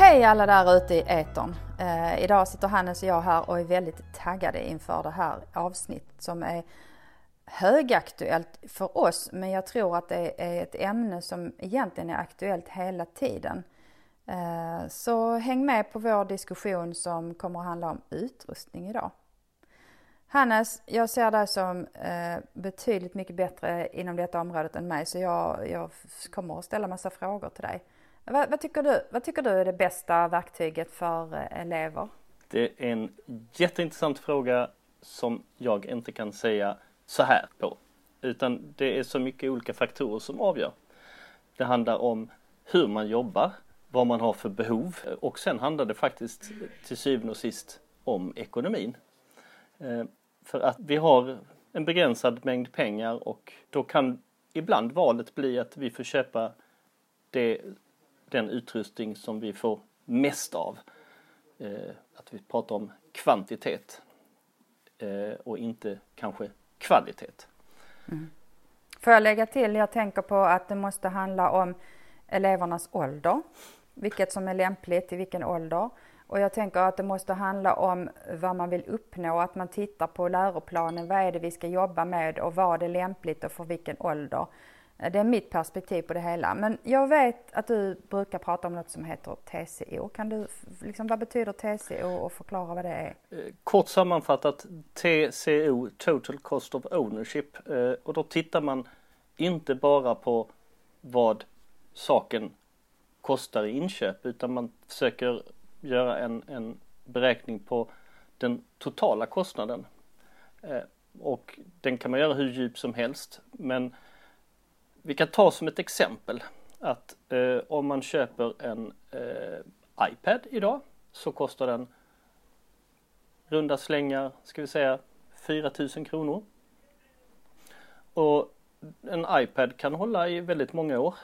Hej alla där ute i etern. Eh, idag sitter Hannes och jag här och är väldigt taggade inför det här avsnittet som är högaktuellt för oss men jag tror att det är ett ämne som egentligen är aktuellt hela tiden. Eh, så häng med på vår diskussion som kommer att handla om utrustning idag. Hannes, jag ser dig som eh, betydligt mycket bättre inom detta området än mig så jag, jag kommer att ställa massa frågor till dig. Vad, vad, tycker du, vad tycker du är det bästa verktyget för eh, elever? Det är en jätteintressant fråga som jag inte kan säga så här på. Utan det är så mycket olika faktorer som avgör. Det handlar om hur man jobbar, vad man har för behov och sen handlar det faktiskt till syvende och sist om ekonomin. Eh, för att vi har en begränsad mängd pengar och då kan ibland valet bli att vi får köpa det, den utrustning som vi får mest av. Eh, att vi pratar om kvantitet eh, och inte kanske kvalitet. Mm. Får jag lägga till, jag tänker på att det måste handla om elevernas ålder, vilket som är lämpligt i vilken ålder. Och jag tänker att det måste handla om vad man vill uppnå, att man tittar på läroplanen, vad är det vi ska jobba med och vad är lämpligt och för vilken ålder. Det är mitt perspektiv på det hela. Men jag vet att du brukar prata om något som heter TCO. Kan du, liksom, vad betyder TCO och förklara vad det är? Eh, kort sammanfattat TCO, Total Cost of Ownership. Eh, och då tittar man inte bara på vad saken kostar i inköp utan man försöker göra en, en beräkning på den totala kostnaden. Eh, och den kan man göra hur djup som helst men vi kan ta som ett exempel att eh, om man köper en eh, iPad idag så kostar den runda slängar, ska vi säga 4000 kronor. Och en iPad kan hålla i väldigt många år.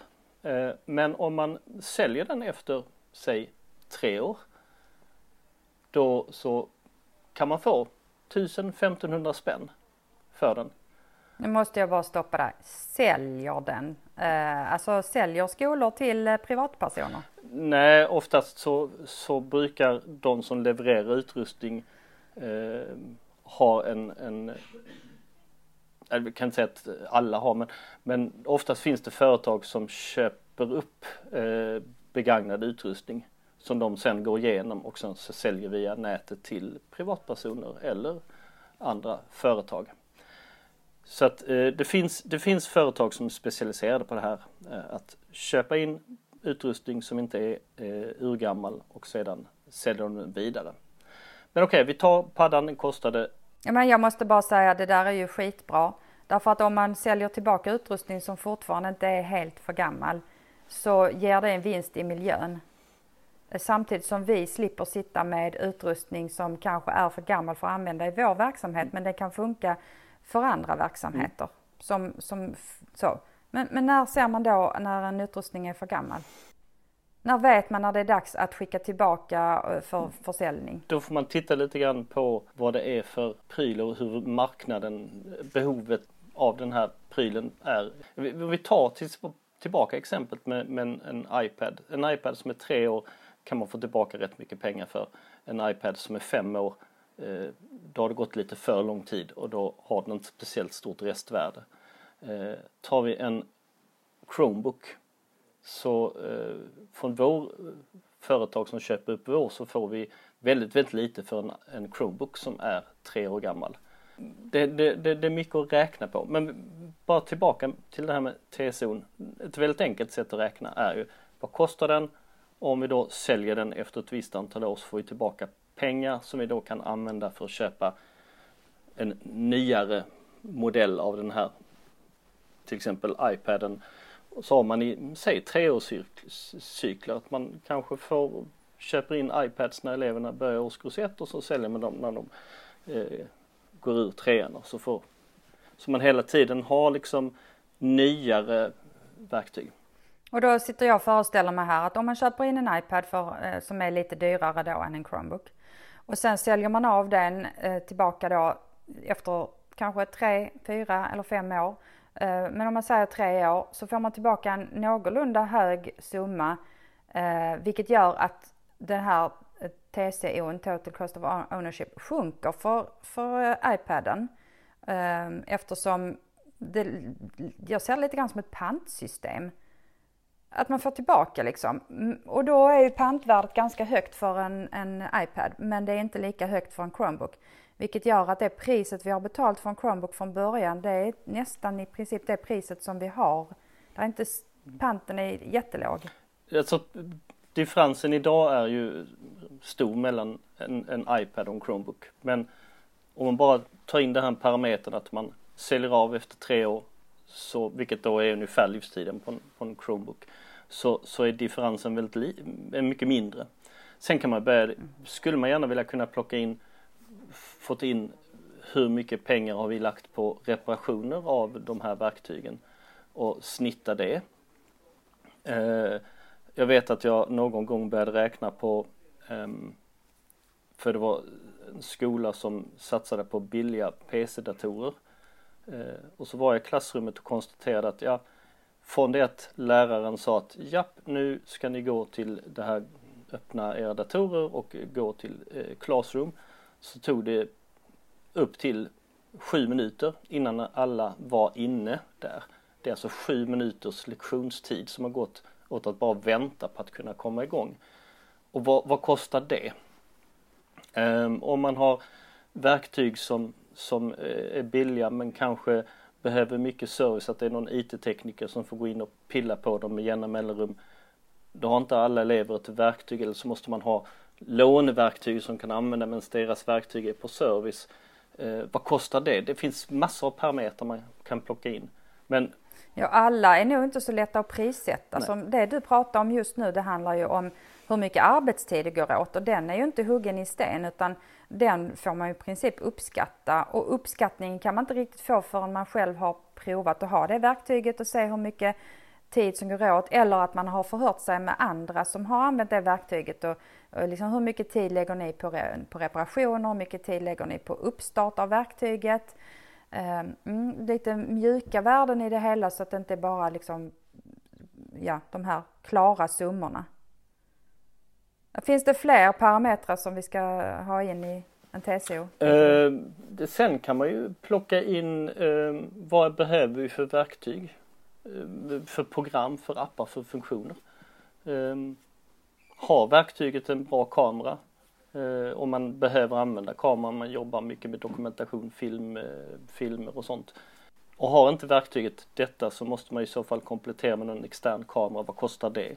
Eh, men om man säljer den efter, säg tre år, då så kan man få 1000-1500 spänn för den. Nu måste jag bara stoppa där. Säljer den? Eh, alltså säljer skolor till eh, privatpersoner? Nej, oftast så, så brukar de som levererar utrustning eh, ha en, en eh, jag kan inte säga att alla har men, men oftast finns det företag som köper upp eh, begagnad utrustning som de sen går igenom och sen säljer via nätet till privatpersoner eller andra företag. Så att eh, det, finns, det finns företag som är specialiserade på det här. Eh, att köpa in utrustning som inte är eh, urgammal och sedan säljer de den vidare. Men okej, okay, vi tar paddan, den kostade... Ja, men jag måste bara säga att det där är ju skitbra. Därför att om man säljer tillbaka utrustning som fortfarande inte är helt för gammal så ger det en vinst i miljön. Eh, samtidigt som vi slipper sitta med utrustning som kanske är för gammal för att använda i vår verksamhet men det kan funka för andra verksamheter. Mm. Som, som, så. Men, men när ser man då när en utrustning är för gammal? När vet man när det är dags att skicka tillbaka eh, för försäljning? Då får man titta lite grann på vad det är för pryl och hur marknaden, behovet av den här prylen är. Vi tar till, tillbaka exemplet med, med en, en iPad. En iPad som är tre år kan man få tillbaka rätt mycket pengar för. En iPad som är fem år Eh, då har det gått lite för lång tid och då har den inte speciellt stort restvärde. Eh, tar vi en Chromebook så eh, från vår eh, företag som köper upp vår så får vi väldigt, väldigt lite för en, en Chromebook som är tre år gammal. Det, det, det, det, är mycket att räkna på men bara tillbaka till det här med TSO. Ett väldigt enkelt sätt att räkna är ju vad kostar den? Om vi då säljer den efter ett visst antal år så får vi tillbaka pengar som vi då kan använda för att köpa en nyare modell av den här till exempel iPaden. Så har man i, säg treårscykler att man kanske får köper in iPads när eleverna börjar årskurs 1 och så säljer man dem när de eh, går ur trean och så får så man hela tiden har liksom nyare verktyg. Och då sitter jag och föreställer mig här att om man köper in en iPad för, eh, som är lite dyrare då än en Chromebook och sen säljer man av den eh, tillbaka då efter kanske tre, fyra eller fem år. Eh, men om man säger tre år så får man tillbaka en någorlunda hög summa eh, vilket gör att den här eh, TCO, Total Cost of Ownership, sjunker för, för eh, iPaden. Eh, eftersom det, jag ser det lite grann som ett pantsystem. Att man får tillbaka liksom. Mm, och då är ju pantvärdet ganska högt för en, en iPad, men det är inte lika högt för en Chromebook. Vilket gör att det priset vi har betalt för en Chromebook från början, det är nästan i princip det priset som vi har. där är inte, panten är jättelåg. Alltså, differensen idag är ju stor mellan en, en iPad och en Chromebook. Men om man bara tar in den här parametern att man säljer av efter tre år, så, vilket då är ungefär livstiden på en, på en Chromebook, så, så är differensen väldigt li, eh, mycket mindre. Sen kan man börja, skulle man gärna vilja kunna plocka in, fått in hur mycket pengar har vi lagt på reparationer av de här verktygen och snitta det. Eh, jag vet att jag någon gång började räkna på, ehm, för det var en skola som satsade på billiga PC-datorer. Eh, och så var jag i klassrummet och konstaterade att ja, från det att läraren sa att japp, nu ska ni gå till det här, öppna era datorer och gå till eh, Classroom, så tog det upp till sju minuter innan alla var inne där. Det är alltså sju minuters lektionstid som har gått åt att bara vänta på att kunna komma igång. Och vad, vad kostar det? Um, om man har verktyg som, som eh, är billiga men kanske behöver mycket service, att det är någon IT-tekniker som får gå in och pilla på dem med jämna mellanrum. Då har inte alla elever ett verktyg eller så måste man ha låneverktyg som kan använda medan deras verktyg är på service. Eh, vad kostar det? Det finns massor av parametrar man kan plocka in. Men Ja, alla är nog inte så lätta att prissätta. Som det du pratar om just nu, det handlar ju om hur mycket arbetstid det går åt och den är ju inte huggen i sten utan den får man i princip uppskatta. Och uppskattningen kan man inte riktigt få förrän man själv har provat att ha det verktyget och se hur mycket tid som går åt. Eller att man har förhört sig med andra som har använt det verktyget och, och liksom hur mycket tid lägger ni på, på reparationer, hur mycket tid lägger ni på uppstart av verktyget? Ehm, mm, lite mjuka värden i det hela så att det inte bara liksom, ja, de här klara summorna. Finns det fler parametrar som vi ska ha in i en TCO? Eh, det, sen kan man ju plocka in eh, vad behöver vi för verktyg? Eh, för program, för appar, för funktioner. Eh, har verktyget en bra kamera? Eh, om man behöver använda kameran, man jobbar mycket med dokumentation, film, eh, filmer och sånt. Och har inte verktyget detta så måste man i så fall komplettera med en extern kamera, vad kostar det?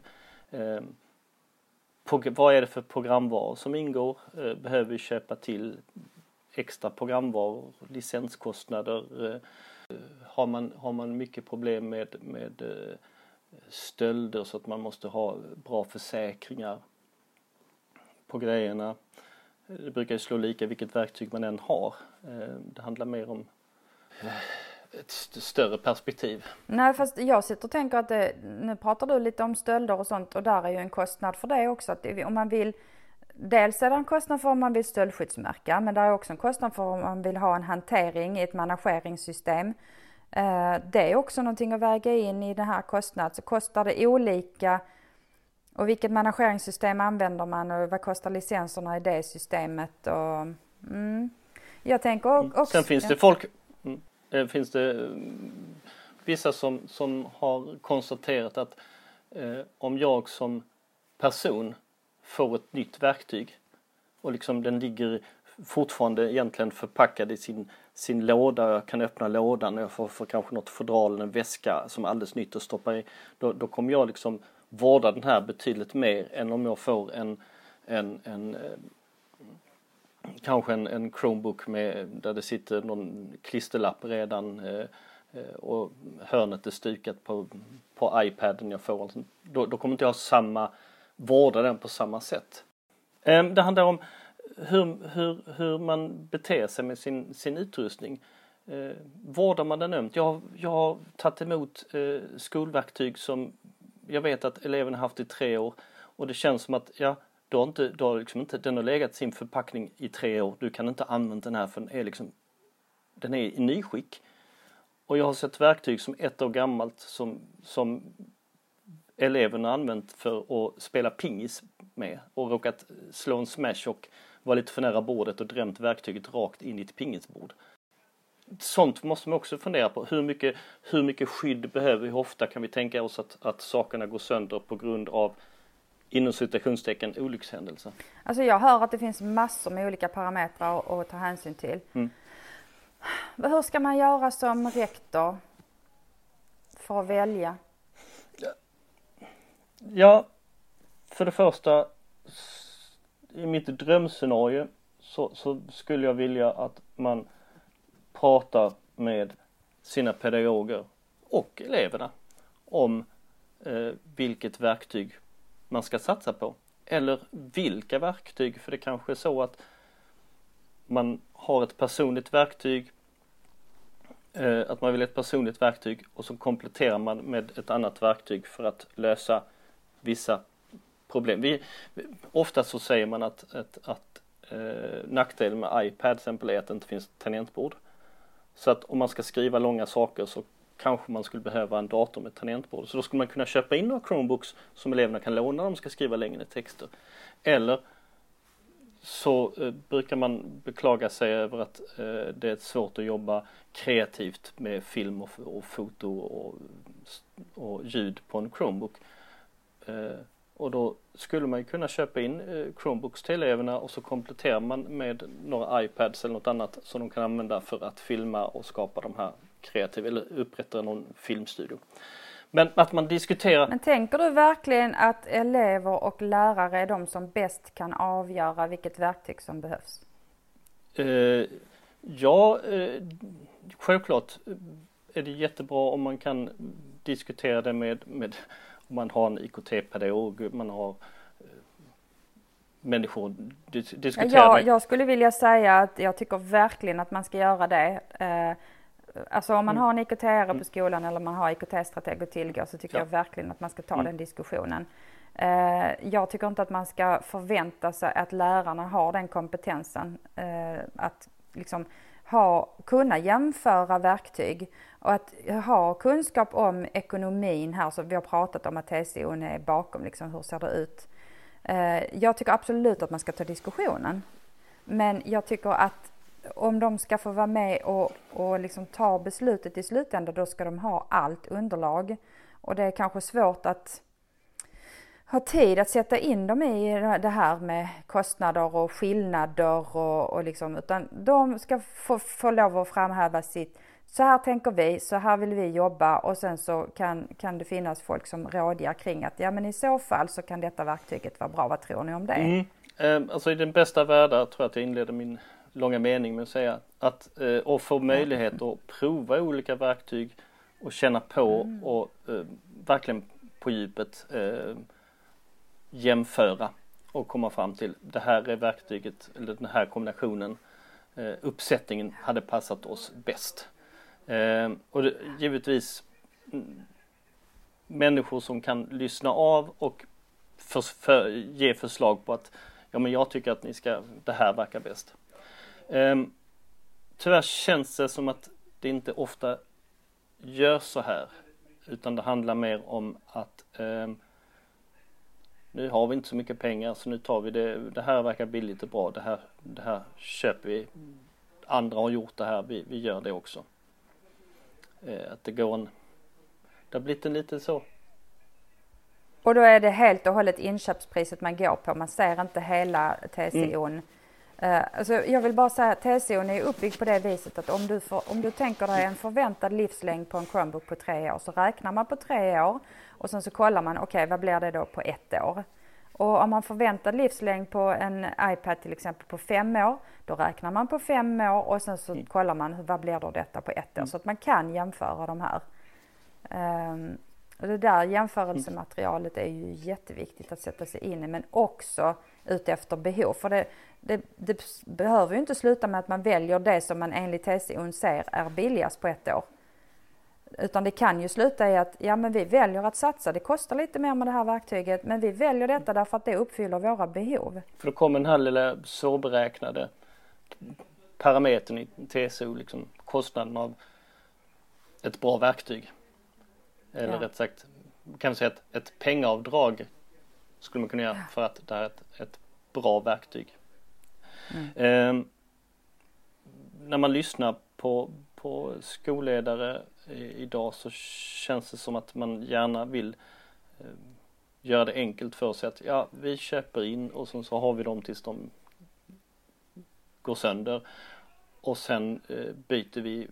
Eh, vad är det för programvaror som ingår? Eh, behöver vi köpa till extra programvaror, licenskostnader? Eh, eh, har, man, har man mycket problem med, med stölder så att man måste ha bra försäkringar på grejerna. Det brukar ju slå lika vilket verktyg man än har. Det handlar mer om ett större perspektiv. Nej fast jag sitter och tänker att det, nu pratar du lite om stölder och sånt och där är ju en kostnad för det också. Att om man vill Dels är det en kostnad för om man vill stöldskyddsmärka men det är också en kostnad för om man vill ha en hantering i ett manageringssystem. Eh, det är också någonting att väga in i den här kostnaden. Så kostar det olika och vilket manageringssystem använder man och vad kostar licenserna i det systemet? Och, mm. Jag tänker mm. också... Sen finns det folk, Eh, finns det eh, vissa som, som har konstaterat att eh, om jag som person får ett nytt verktyg och liksom den ligger fortfarande egentligen förpackad i sin, sin låda. Jag kan öppna lådan och jag får, får kanske något fodral eller en väska som är alldeles nytt att stoppa i. Då, då kommer jag liksom vårda den här betydligt mer än om jag får en, en, en eh, kanske en, en Chromebook med, där det sitter någon klisterlapp redan eh, eh, och hörnet är stukat på, på iPaden jag får. Då, då kommer inte jag ha samma, vårda den på samma sätt. Eh, det handlar om hur, hur, hur man beter sig med sin, sin utrustning. Eh, vårdar man den ömt? Jag, jag har tagit emot eh, skolverktyg som jag vet att eleven har haft i tre år och det känns som att ja, du har inte, du har liksom inte, den har legat i sin förpackning i tre år. Du kan inte använda den här för den är liksom, den är i nyskick. Och jag har sett verktyg som ett år gammalt som, som eleverna använt för att spela pingis med och råkat slå en smash och vara lite för nära bordet och drämt verktyget rakt in i ett pingisbord. Sånt måste man också fundera på. Hur mycket, hur mycket skydd behöver vi? Hur ofta kan vi tänka oss att, att sakerna går sönder på grund av inom citationstecken olyckshändelser? Alltså jag hör att det finns massor med olika parametrar att ta hänsyn till. Mm. Hur ska man göra som rektor för att välja? Ja, för det första i mitt drömscenario så, så skulle jag vilja att man pratar med sina pedagoger och eleverna om eh, vilket verktyg man ska satsa på. Eller vilka verktyg, för det kanske är så att man har ett personligt verktyg, eh, att man vill ett personligt verktyg och så kompletterar man med ett annat verktyg för att lösa vissa problem. Vi, ofta så säger man att, att, att eh, nackdelen med iPad till exempel är att det inte finns tangentbord. Så att om man ska skriva långa saker så kanske man skulle behöva en dator med tangentbord. Så då skulle man kunna köpa in några Chromebooks som eleverna kan låna när de ska skriva längre texter. Eller så eh, brukar man beklaga sig över att eh, det är svårt att jobba kreativt med film och, och foto och, och ljud på en Chromebook. Eh, och då skulle man kunna köpa in eh, Chromebooks till eleverna och så kompletterar man med några iPads eller något annat som de kan använda för att filma och skapa de här kreativa eller upprätta någon filmstudio. Men att man diskuterar. Men tänker du verkligen att elever och lärare är de som bäst kan avgöra vilket verktyg som behövs? Eh, ja, eh, självklart är det jättebra om man kan diskutera det med, med man har en IKT-pedagog, man har eh, människor dis diskutera ja, Jag skulle vilja säga att jag tycker verkligen att man ska göra det. Eh, alltså om man mm. har en IKT mm. på skolan eller man har IKT-strateg att tillgå så tycker ja. jag verkligen att man ska ta mm. den diskussionen. Eh, jag tycker inte att man ska förvänta sig att lärarna har den kompetensen att liksom ha, kunna jämföra verktyg och att ha kunskap om ekonomin här, så vi har pratat om att TCO är bakom, liksom, hur ser det ut? Eh, jag tycker absolut att man ska ta diskussionen. Men jag tycker att om de ska få vara med och, och liksom ta beslutet i slutändan, då ska de ha allt underlag. Och det är kanske svårt att ha tid att sätta in dem i det här med kostnader och skillnader och, och liksom, utan de ska få, få lov att framhäva sitt så här tänker vi, så här vill vi jobba och sen så kan, kan det finnas folk som rådjar kring att ja men i så fall så kan detta verktyget vara bra, vad tror ni om det? Mm. Eh, alltså i den bästa världen tror jag att jag inleder min långa mening med att säga att eh, och få möjlighet att prova olika verktyg och känna på mm. och eh, verkligen på djupet eh, jämföra och komma fram till det här är verktyget eller den här kombinationen eh, uppsättningen hade passat oss bäst. Eh, och det, givetvis mm, människor som kan lyssna av och för, för, ge förslag på att ja men jag tycker att ni ska, det här verkar bäst. Eh, tyvärr känns det som att det inte ofta görs så här utan det handlar mer om att eh, nu har vi inte så mycket pengar så nu tar vi det, det här verkar billigt och bra, det här, det här köper vi. Andra har gjort det här, vi, vi gör det också. Eh, att det går en, det har blivit en lite så. Och då är det helt och hållet inköpspriset man går på, man ser inte hela TCOn. Mm. Uh, alltså jag vill bara säga att TCOn är uppbyggd på det viset att om du, för, om du tänker dig en förväntad livslängd på en Chromebook på tre år så räknar man på tre år och sen så kollar man, okej okay, vad blir det då på ett år? Och om man förväntad livslängd på en iPad till exempel på fem år, då räknar man på fem år och sen så mm. kollar man vad blir då detta på ett år, mm. så att man kan jämföra de här. Um, och det där jämförelsematerialet är ju jätteviktigt att sätta sig in i, men också utefter behov. För det, det, det behöver ju inte sluta med att man väljer det som man enligt TCO ser är billigast på ett år. Utan det kan ju sluta i att ja, men vi väljer att satsa. Det kostar lite mer med det här verktyget, men vi väljer detta därför att det uppfyller våra behov. För då kommer den här lilla svårberäknade parametern i TCO, liksom kostnaden av ett bra verktyg. Eller ja. rätt sagt kan vi säga ett, ett pengaavdrag skulle man kunna göra för att det är ett, ett bra verktyg. Mm. Eh, när man lyssnar på, på skolledare idag så känns det som att man gärna vill eh, göra det enkelt för sig att ja, vi köper in och sen så har vi dem tills de går sönder och sen eh, byter vi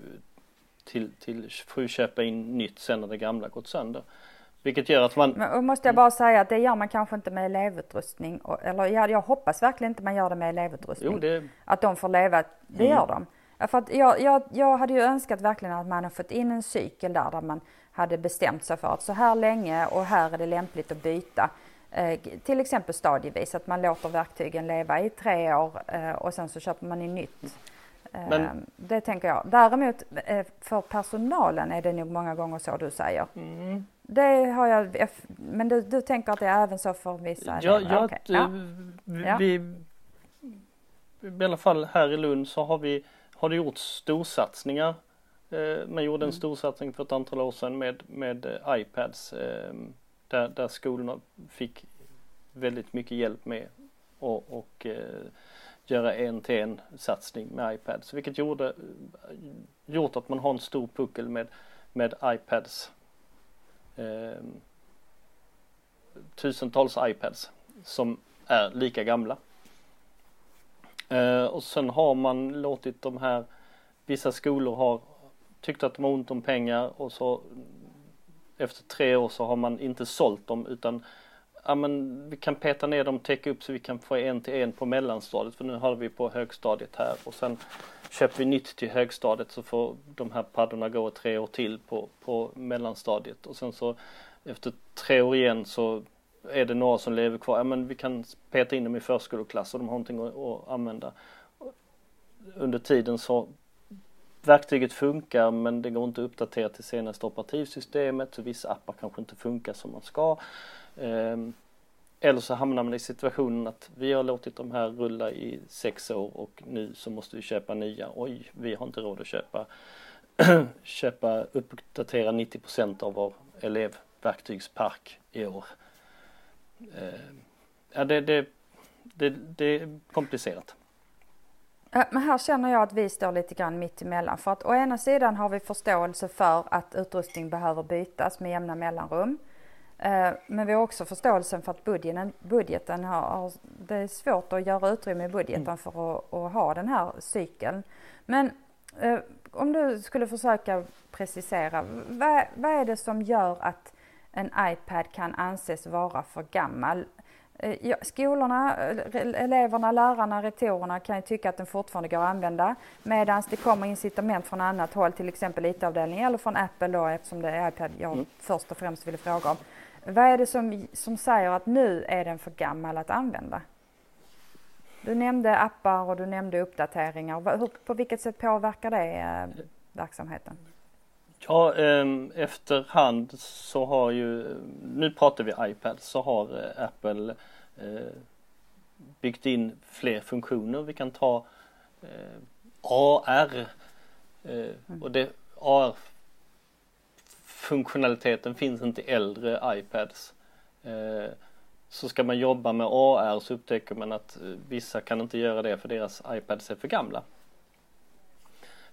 till, till, får vi köpa in nytt sen när det gamla gått sönder. Vilket gör att man... Men måste jag bara säga att det gör man kanske inte med elevutrustning. Eller jag, jag hoppas verkligen inte man gör det med elevutrustning. Jo, det... Att de får leva, det mm. gör de. För att jag, jag, jag hade ju önskat verkligen att man hade fått in en cykel där, där man hade bestämt sig för att så här länge och här är det lämpligt att byta. Eh, till exempel stadievis, att man låter verktygen leva i tre år eh, och sen så köper man in nytt. Eh, Men, det tänker jag. Däremot eh, för personalen är det nog många gånger så du säger. Mm. Det har jag, men du, du, tänker att det är även så för vissa? Ja, ja, okay. ja. Vi, i alla fall här i Lund så har vi har det gjorts storsatsningar. Eh, man gjorde en mm. storsatsning för ett antal år sedan med, med iPads där, där skolorna fick väldigt mycket hjälp med och, och göra en till en satsning med iPads vilket gjorde gjort att man har en stor puckel med, med iPads. Eh, tusentals iPads som är lika gamla. Eh, och sen har man låtit de här vissa skolor har tyckt att de har ont om pengar och så efter tre år så har man inte sålt dem utan ja men vi kan peta ner dem, täcka upp så vi kan få en till en på mellanstadiet för nu har vi på högstadiet här och sen köper vi nytt till högstadiet så får de här paddorna gå tre år till på, på mellanstadiet och sen så efter tre år igen så är det några som lever kvar, ja men vi kan peta in dem i förskoleklass och de har någonting att, att använda. Under tiden så verktyget funkar men det går inte att uppdatera till senaste operativsystemet så vissa appar kanske inte funkar som man ska. Ehm, eller så hamnar man i situationen att vi har låtit de här rulla i sex år och nu så måste vi köpa nya. Oj, vi har inte råd att köpa, köpa uppdatera 90% av vår elevverktygspark i år. Eh, ja, det, det, det, det är komplicerat. Men här känner jag att vi står lite grann mitt emellan. För att å ena sidan har vi förståelse för att utrustning behöver bytas med jämna mellanrum. Eh, men vi har också förståelsen för att budgeten, budgeten har, det är svårt att göra utrymme i budgeten mm. för att, att, ha den här cykeln. Men eh, om du skulle försöka precisera, vad, vad är det som gör att en iPad kan anses vara för gammal? Eh, skolorna, eleverna, lärarna, rektorerna kan ju tycka att den fortfarande går att använda medan det kommer incitament från annat håll, till exempel IT-avdelningen eller från Apple då eftersom det är iPad jag mm. först och främst ville fråga om. Vad är det som, som säger att nu är den för gammal att använda? Du nämnde appar och du nämnde uppdateringar. Hur, på vilket sätt påverkar det eh, verksamheten? Ja, eh, efterhand så har ju, nu pratar vi iPad, så har eh, Apple eh, byggt in fler funktioner. Vi kan ta AR mm. och det AR funktionaliteten finns inte i äldre iPads. Eh, så ska man jobba med AR så upptäcker man att eh, vissa kan inte göra det för deras iPads är för gamla.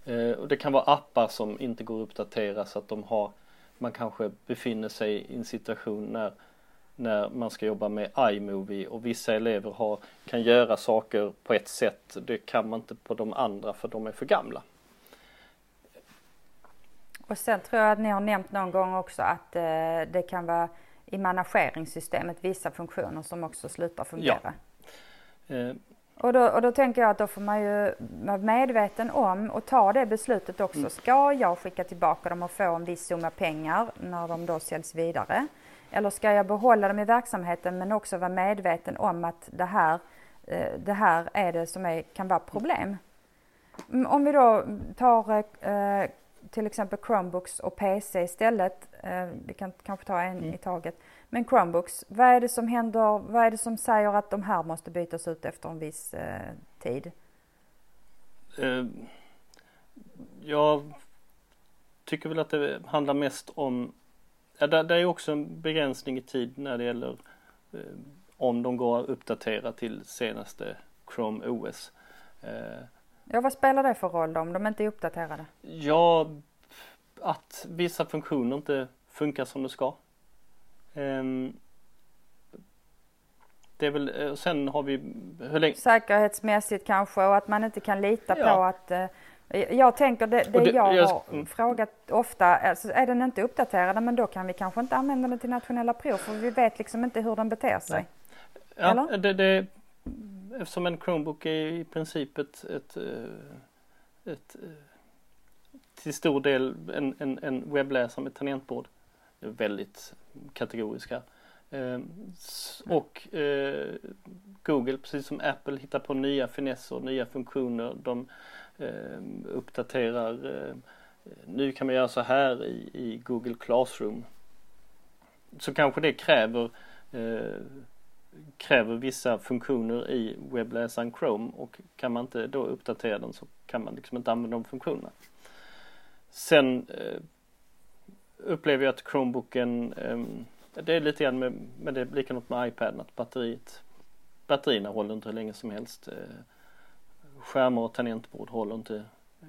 Eh, och det kan vara appar som inte går att uppdatera så att de har, man kanske befinner sig i en situation när, när man ska jobba med iMovie och vissa elever har, kan göra saker på ett sätt, det kan man inte på de andra för de är för gamla. Och sen tror jag att ni har nämnt någon gång också att eh, det kan vara i manageringssystemet vissa funktioner som också slutar fungera. Ja. Eh. Och, då, och då tänker jag att då får man ju vara medveten om och ta det beslutet också. Mm. Ska jag skicka tillbaka dem och få en viss summa pengar när de då säljs vidare? Eller ska jag behålla dem i verksamheten men också vara medveten om att det här, eh, det här är det som är, kan vara problem? Mm, om vi då tar eh, till exempel Chromebooks och PC istället. Eh, vi kan kanske ta en mm. i taget. Men Chromebooks, vad är det som händer? Vad är det som säger att de här måste bytas ut efter en viss eh, tid? Uh, jag tycker väl att det handlar mest om ja, det, det är också en begränsning i tid när det gäller eh, om de går att uppdatera till senaste Chrome OS. Ja, vad spelar det för roll då om de inte är uppdaterade? Ja, att vissa funktioner inte funkar som det ska. Um, det är väl, eh, sen har vi hur länge... Säkerhetsmässigt kanske och att man inte kan lita ja. på att eh, jag tänker det, det, det jag, jag har mm. frågat ofta, alltså är den inte uppdaterad men då kan vi kanske inte använda den till nationella prov för vi vet liksom inte hur den beter sig. Ja, Eller? Det, det, eftersom en Chromebook är i princip ett, ett, eh, ett, till stor del en, en, en webbläsare med tangentbord. Väldigt kategoriska. Eh, och eh, Google, precis som Apple, hittar på nya finesser, nya funktioner. De eh, uppdaterar, eh, nu kan man göra så här i, i Google Classroom. Så kanske det kräver eh, kräver vissa funktioner i webbläsaren Chrome och kan man inte då uppdatera den så kan man liksom inte använda de funktionerna. Sen eh, upplever jag att Chromebooken eh, det är lite grann med, med det är likadant med iPaden att batteriet batterierna håller inte hur länge som helst. Eh, skärmar och tangentbord håller inte eh,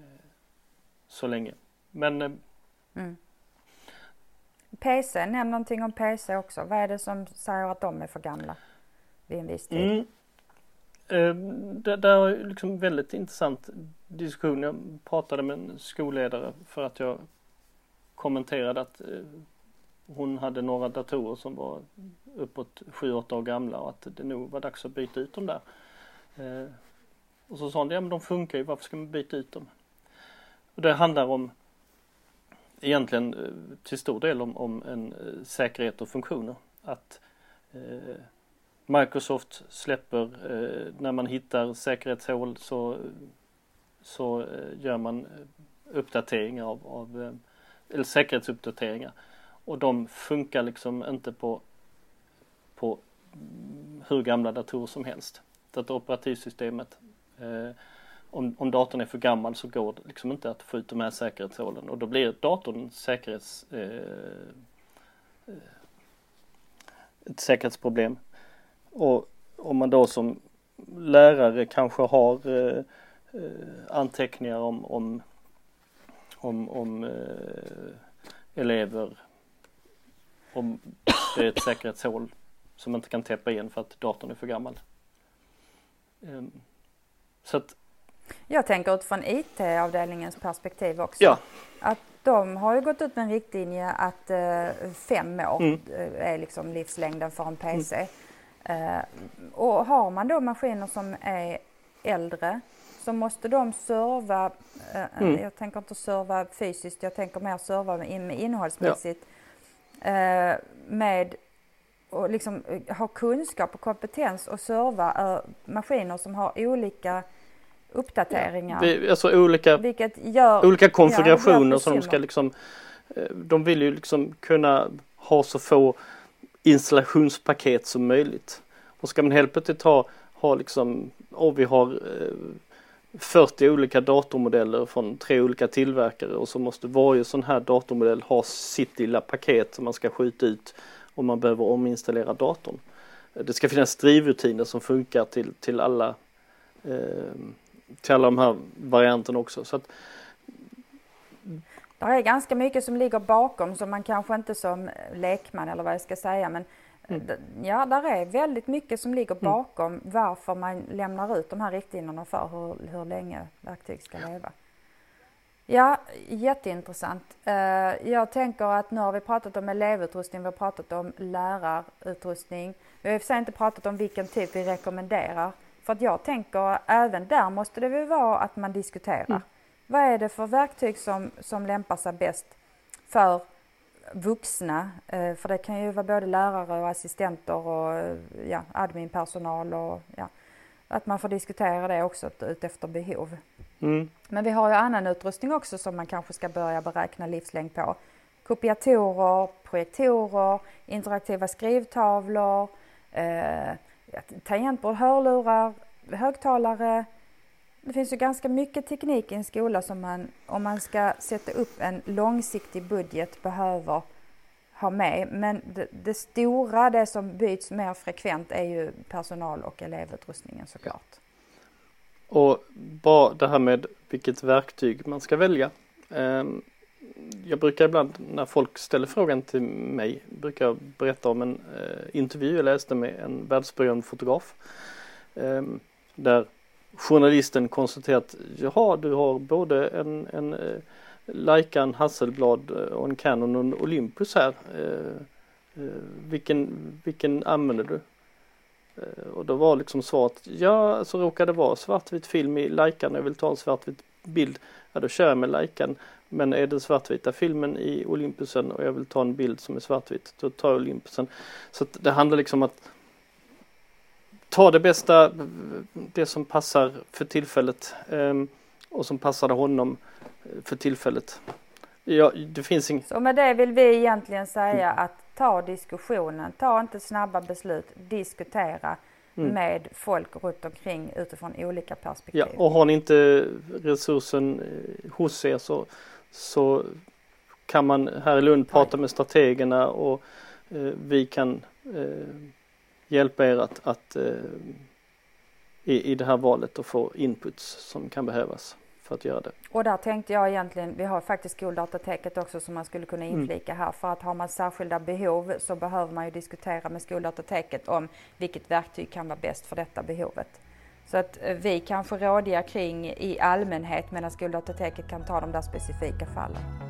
så länge. Men eh, mm. PC, nämn någonting om PC också. Vad är det som säger att de är för gamla vid en viss tid? Mm. Ehm, det, det är liksom väldigt intressant diskussion. Jag pratade med en skolledare för att jag kommenterade att eh, hon hade några datorer som var uppåt 7-8 år gamla och att det nog var dags att byta ut dem där. Eh, och så sa hon, ja men de funkar ju, varför ska man byta ut dem? Och det handlar om egentligen eh, till stor del om, om en säkerhet och funktioner. Att eh, Microsoft släpper, eh, när man hittar säkerhetshål så, så eh, gör man eh, uppdateringar av, av eh, eller säkerhetsuppdateringar. Och de funkar liksom inte på, på mm, hur gamla datorer som helst. Så att operativsystemet, eh, om, om datorn är för gammal så går det liksom inte att få ut de här säkerhetshålen och då blir datorn säkerhets, eh, eh ett säkerhetsproblem. Och om man då som lärare kanske har eh, eh anteckningar om, om, om, om eh, elever om det är ett säkerhetshål som man inte kan täppa igen för att datorn är för gammal. Ehm, så att jag tänker utifrån IT-avdelningens perspektiv också. Ja. Att de har ju gått ut med en riktlinje att eh, fem år mm. Eh, är liksom livslängden för en PC. Mm. Eh, och har man då maskiner som är äldre så måste de serva, eh, mm. jag tänker inte serva fysiskt, jag tänker mer serva innehållsmässigt. Ja eh, med att liksom ha kunskap och kompetens och serva maskiner som har olika uppdateringar. Ja, alltså olika, gör, olika konfigurationer som de ska liksom De vill ju liksom kunna ha så få installationspaket som möjligt. Och ska man helt plötsligt ha, ha liksom, och vi har eh, 40 olika datormodeller från tre olika tillverkare och så måste varje sån här datormodell ha sitt lilla paket som man ska skjuta ut om man behöver ominstallera datorn. Det ska finnas drivrutiner som funkar till, till alla eh, till alla de här varianterna också. Så att, det är ganska mycket som ligger bakom som man kanske inte som lekman eller vad jag ska säga men Mm. Ja, där är väldigt mycket som ligger mm. bakom mm. varför man lämnar ut de här riktlinjerna för hur, hur länge verktyg ska leva. Ja, jätteintressant. Eh, jag tänker att nu har vi pratat om elevutrustning, vi har pratat om lärarutrustning. Vi har i och för sig inte pratat om vilken typ vi rekommenderar. För att jag tänker även där måste det väl vara att man diskuterar. Mm. Vad är det för verktyg som, som lämpar sig bäst för vuxna, eh, för det kan ju vara både lärare och assistenter och eh, ja, adminpersonal och ja, att man får diskutera det också utefter behov. Mm. Men vi har ju annan utrustning också som man kanske ska börja beräkna livslängd på. Kopiatorer, projektorer, interaktiva skrivtavlor, eh, tangentbord, hörlurar, högtalare, det finns ju ganska mycket teknik i en skola som man, om man ska sätta upp en långsiktig budget, behöver ha med. Men det, det, stora, det som byts mer frekvent är ju personal och elevutrustningen såklart. Och bara det här med vilket verktyg man ska välja. Ehm, jag brukar ibland när folk ställer frågan till mig brukar jag berätta om en eh, intervju jag läste med en världsberömd fotograf. Ehm, där journalisten konstaterat att jaha du har både en, en eh, Leica, en Hasselblad eh, och en Canon och en Olympus här. Eh, vilken, vilken använder du? Och då var liksom svaret, ja så råkar det vara svartvit film i Leica när jag vill ta en svartvit bild. Ja då kör jag med Leican. Men är det svartvita filmen i Olympusen och jag vill ta en bild som är svartvit, då tar jag Olympusen. Så det handlar liksom om att ta det bästa, det som passar för tillfället ehm, och som passade honom för tillfället. Ja, det finns inget. Så med det vill vi egentligen säga att ta diskussionen, ta inte snabba beslut, diskutera mm. med folk runt omkring utifrån olika perspektiv. Ja, och har ni inte resursen eh, hos er så så kan man här i Lund prata med strategerna och eh, vi kan eh, hjälpa er att, att eh, i, i det här valet och få inputs som kan behövas för att göra det. Och där tänkte jag egentligen, vi har faktiskt skoldatateket också som man skulle kunna mm. inflika mm. här för att har man särskilda behov så behöver man ju diskutera med skoldatateket om vilket verktyg kan vara bäst för detta behovet. Så att eh, vi kanske rådiga kring i allmänhet medan Skoldatateket kan ta de där specifika fallen.